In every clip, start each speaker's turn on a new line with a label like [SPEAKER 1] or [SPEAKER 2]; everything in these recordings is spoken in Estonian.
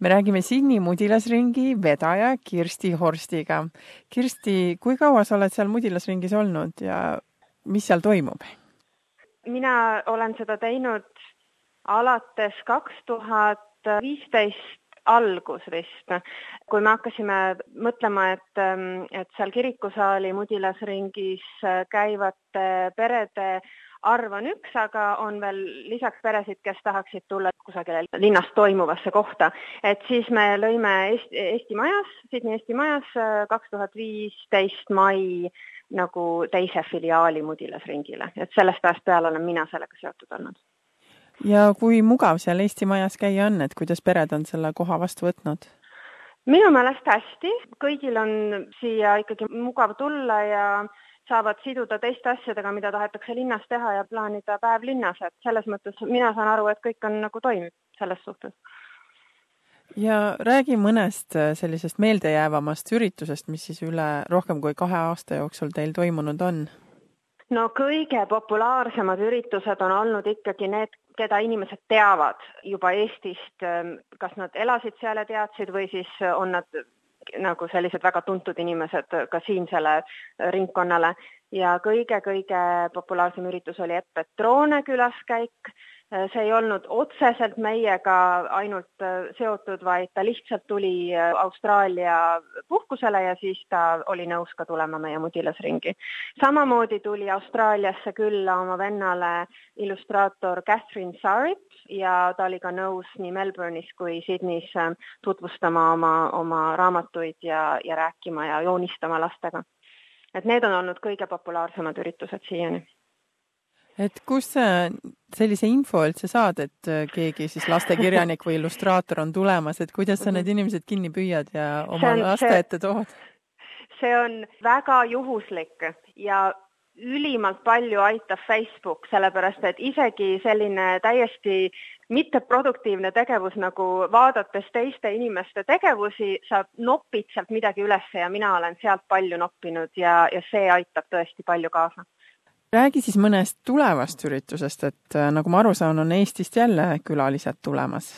[SPEAKER 1] me räägime Sydney mudilasringi vedaja Kirsti Horstiga. Kirsti, kui kaua sa oled seal mudilasringis olnud ja mis seal toimub?
[SPEAKER 2] mina olen seda teinud alates kaks tuhat viisteist algus vist, kui me hakkasime mõtlema, et, et seal kirikusaali mudilasringis käivate perede arv on üks, aga on veel lisaks peresid, kes tahaksid tulla kusagile linnas toimuvasse kohta. et siis me lõime Eesti, Eesti Majas, Sydney Eesti Majas kaks tuhat viisteist mai nagu teise filiaali mudilasringile, et sellest ajast peale olen mina sellega seotud olnud.
[SPEAKER 1] ja kui mugav seal Eesti Majas käia on, et kuidas pered on selle koha vastu võtnud?
[SPEAKER 2] minu meelest hästi, kõigil on siia ikkagi mugav tulla ja saavad siduda teiste asjadega, mida tahetakse linnas teha ja plaanida päev linnas, et selles mõttes mina saan aru, et kõik on nagu toimib selles suhtes.
[SPEAKER 1] ja räägi mõnest äh, sellisest meeldejäävamast üritusest, mis siis üle rohkem kui kahe aasta jooksul teil toimunud on?
[SPEAKER 2] no kõige populaarsemad üritused on olnud ikkagi need, keda inimesed teavad juba Eestist, ähm, kas nad elasid seal ja teadsid või siis on nad nagu sellised väga tuntud inimesed ka siinsele ringkonnale. Ja kõige-kõige populaarsem üritus oli Epp Petrone külaskäik see ei olnud otseselt meiega ainult äh, seotud, vaid ta lihtsalt tuli äh, Austraalia puhkusele ja siis ta oli nõus ka tulema meie mudilasringi. samamoodi tuli Austraaliasse külla oma vennale illustraator Catherine Sarip ja ta oli ka nõus nii Melbourne'is kui Sydney's tutvustama oma, oma raamatuid ja, ja rääkima ja joonistama lastega. et need on olnud kõige populaarsemad üritused siiani
[SPEAKER 1] et kust sa sellise info üldse saad, et äh, keegi siis lastekirjanik või illustraator on tulemas, et kuidas sa need inimesed kinni püüad ja oma on, laste ette tood?
[SPEAKER 2] see on väga juhuslik ja ülimalt palju aitab Facebook, sellepärast et isegi selline täiesti mitteproduktiivne tegevus nagu vaadates teiste inimeste tegevusi, sa nopid sealt midagi üles ja mina olen sealt palju noppinud ja, ja see aitab tõesti palju kaasa
[SPEAKER 1] räägi siis mõnest tulevast üritusest, et äh, nagu ma aru saan, on Eestist jälle külalised tulemas.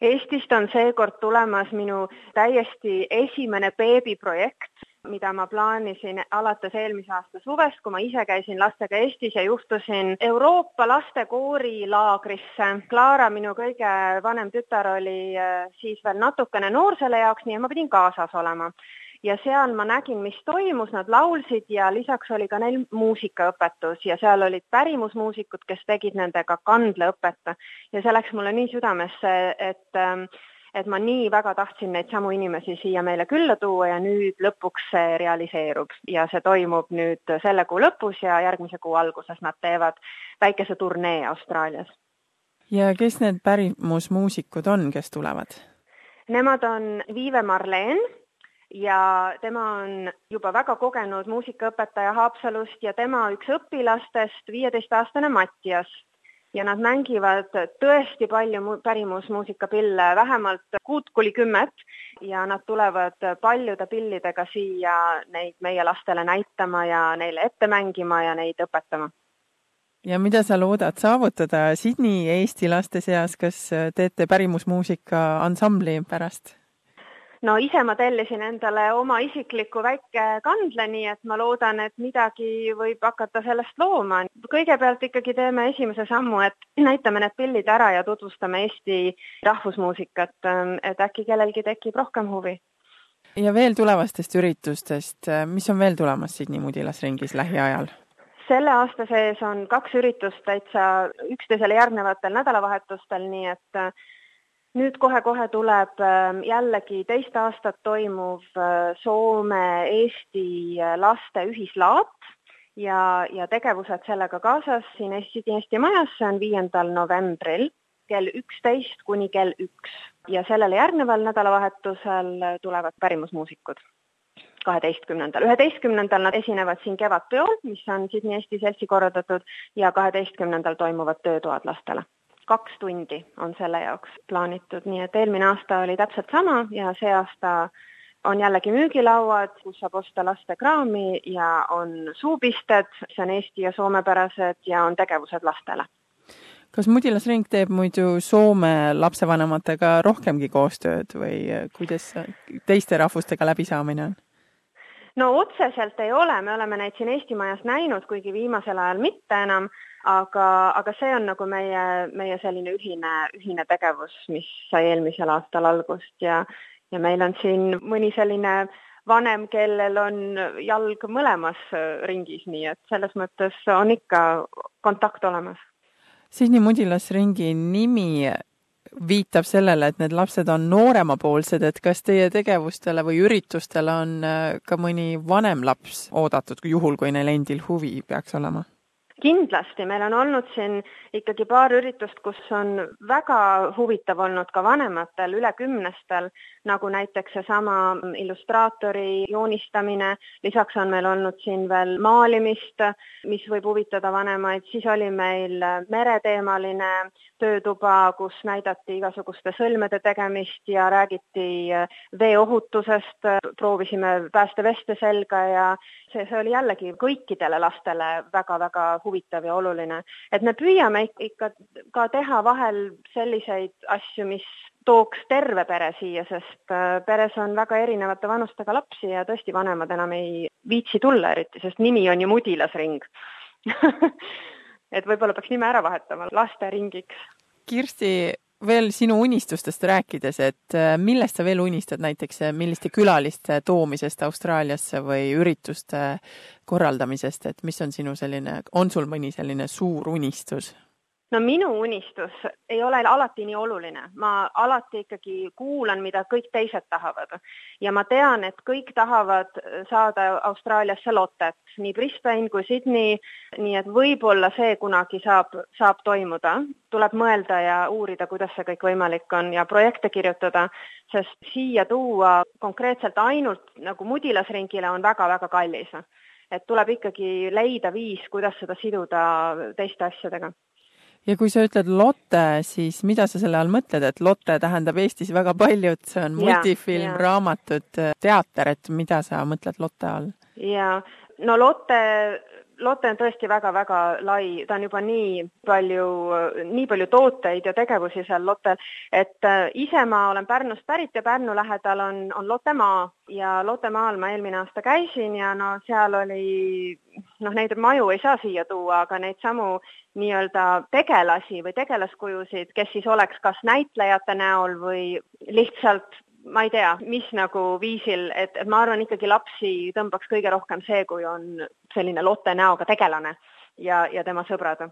[SPEAKER 2] Eestist on seekord tulemas minu täiesti esimene beebiprojekt, mida ma plaanisin alates eelmise aasta suvest, kui ma ise käisin lastega Eestis ja juhtusin Euroopa lastekoori laagrisse. Klaara, minu kõige vanem tütar, oli äh, siis veel natukene noor selle jaoks, nii et ma pidin kaasas olema ja seal ma nägin, mis toimus, nad laulsid ja lisaks oli ka neil muusikaõpetus ja seal olid pärimusmuusikud, kes tegid nendega kandleõpet ja see läks mulle nii südamesse, et ähm, et ma nii väga tahtsin neid samu inimesi siia meile külla tuua ja nüüd lõpuks see realiseerub ja see toimub nüüd selle kuu lõpus ja järgmise kuu alguses nad teevad väikese turnee Austraalias.
[SPEAKER 1] ja kes need pärimusmuusikud on, kes tulevad?
[SPEAKER 2] Nemad on Viive Marleen ja tema on juba väga kogenud muusikaõpetaja Haapsalust ja tema üks õpilastest, viieteistaastane Mattias ja nad mängivad tõesti palju pärimusmuusikapille, vähemalt kuut kuni kümmet ja nad tulevad paljude pillidega siia neid meie lastele näitama ja neile ette mängima ja neid õpetama.
[SPEAKER 1] ja mida sa loodad saavutada Sydney Eesti laste seas, kas teete pärimusmuusika ansambli pärast?
[SPEAKER 2] No ise ma tellisin endale oma isikliku väike kandle, nii et ma loodan, et midagi võib hakata sellest looma. kõigepealt ikkagi teeme esimese sammu, et näitame need pillid ära ja tutvustame Eesti rahvusmuusikat, et äkki kellelgi tekib rohkem huvi.
[SPEAKER 1] ja veel tulevastest üritustest, mis on veel tulemas Sydney mudilasringis lähiajal?
[SPEAKER 2] selle aasta sees on kaks üritust täitsa üksteisele järgnevatel nädalavahetustel, nii et nüüd kohe-kohe tuleb ähm, jällegi teist aastat toimuv äh, Soome-Eesti äh, laste ühislaat ja, ja tegevused sellega kaasas siin Eesti, Eesti Majas, see on viiendal novembril kell üksteist kuni kell üks. Ja sellele järgneval nädalavahetusel tulevad pärimusmuusikud kaheteistkümnendal, üheteistkümnendal nad esinevad siin Kevadpeol, mis on Sydney Eesti Seltsi korraldatud ja kaheteistkümnendal toimuvad töötoad lastele kaks tundi on selle jaoks plaanitud, nii et eelmine aasta oli täpselt sama ja see aasta on jällegi müügilauad, kus saab osta lastekraami ja on suupisted, mis on eesti ja soomepärased ja on tegevused lastele.
[SPEAKER 1] kas Mudilasring teeb muidu Soome lapsevanematega rohkemgi koostööd või kuidas teiste rahvustega läbisaamine on?
[SPEAKER 2] No otseselt ei ole, me oleme neid siin Eesti Majas näinud, kuigi viimasel ajal mitte enam, aga, aga see on nagu meie, meie selline ühine, ühine tegevus, mis sai eelmisel aastal algust ja, ja meil on siin mõni selline vanem, kellel on jalg mõlemas ringis, nii et selles mõttes on ikka kontakt olemas.
[SPEAKER 1] Sihni Mudilasringi nimi viitab sellele, et need lapsed on nooremapoolsed, et kas teie tegevustele või üritustele on äh, ka mõni vanem laps oodatud, juhul kui neil endil huvi peaks olema?
[SPEAKER 2] Kindlasti, meil on olnud siin ikkagi paar üritust, kus on väga huvitav olnud ka vanematel, üle kümnestel, nagu näiteks seesama illustraatori joonistamine, lisaks on meil olnud siin veel maalimist, mis võib huvitada vanemaid, siis oli meil mereteemaline töötuba, kus näidati igasuguste sõlmede tegemist ja räägiti veeohutusest, proovisime päästeveste selga ja see, see oli jällegi kõikidele lastele väga-väga huvitav ja oluline. et me püüame ikka ka teha vahel selliseid asju, mis tooks terve pere siia, sest äh, peres on väga erinevate vanustega lapsi ja tõesti, vanemad enam ei viitsi tulla eriti, sest nimi on ju mudilasring et võib-olla peaks nime ära vahetama lasteringiks.
[SPEAKER 1] Kirsti, veel sinu unistustest rääkides, et äh, millest sa veel unistad näiteks, äh, milliste külaliste toomisest Austraaliasse või ürituste korraldamisest, et mis on sinu selline, on sul mõni selline suur unistus?
[SPEAKER 2] No minu unistus ei ole alati nii oluline, ma alati ikkagi kuulan, mida kõik teised tahavad. Ja ma tean, et kõik tahavad saada Austraaliasse lotet, nii Brisbane kui Sydney, nii et võib-olla see kunagi saab, saab toimuda, tuleb mõelda ja uurida, kuidas see kõik võimalik on ja projekte kirjutada, sest siia tuua konkreetselt ainult nagu mudilasringile on väga-väga kallis. et tuleb ikkagi leida viis, kuidas seda siduda teiste asjadega
[SPEAKER 1] ja kui sa ütled Lotte, siis mida sa selle all mõtled, et Lotte tähendab Eestis väga palju, et see on multifilm, raamatud, teater, et mida sa mõtled Lotte all?
[SPEAKER 2] jaa, no Lotte Lotte on tõesti väga-väga lai, ta on juba nii palju, nii palju tooteid ja tegevusi seal Lottel, et äh, ise ma olen Pärnust pärit ja Pärnu lähedal on, on Lottemaa ja Lottemaal ma eelmine aasta käisin ja no seal oli noh, neid maju ei saa siia tuua, aga neid samu nii-öelda tegelasi või tegelaskujusid, kes siis oleks kas näitlejate näol või lihtsalt ma ei tea, mis nagu viisil, et, et ma arvan ikkagi lapsi tõmbaks kõige rohkem see, kui on selline Lotte näoga tegelane ja, ja tema sõbrad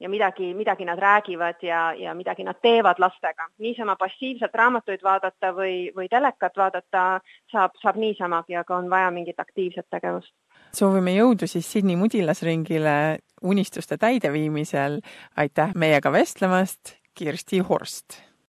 [SPEAKER 2] ja midagi, midagi nad räägivad ja, ja midagi nad teevad lastega. niisama passiivselt raamatuid vaadata või, või telekat vaadata saab, saab niisamagi, aga on vaja mingit aktiivset tegevust.
[SPEAKER 1] soovime jõudu siis Sydney mudilasringile unistuste täideviimisel. aitäh meiega vestlemast, Kirsti Horst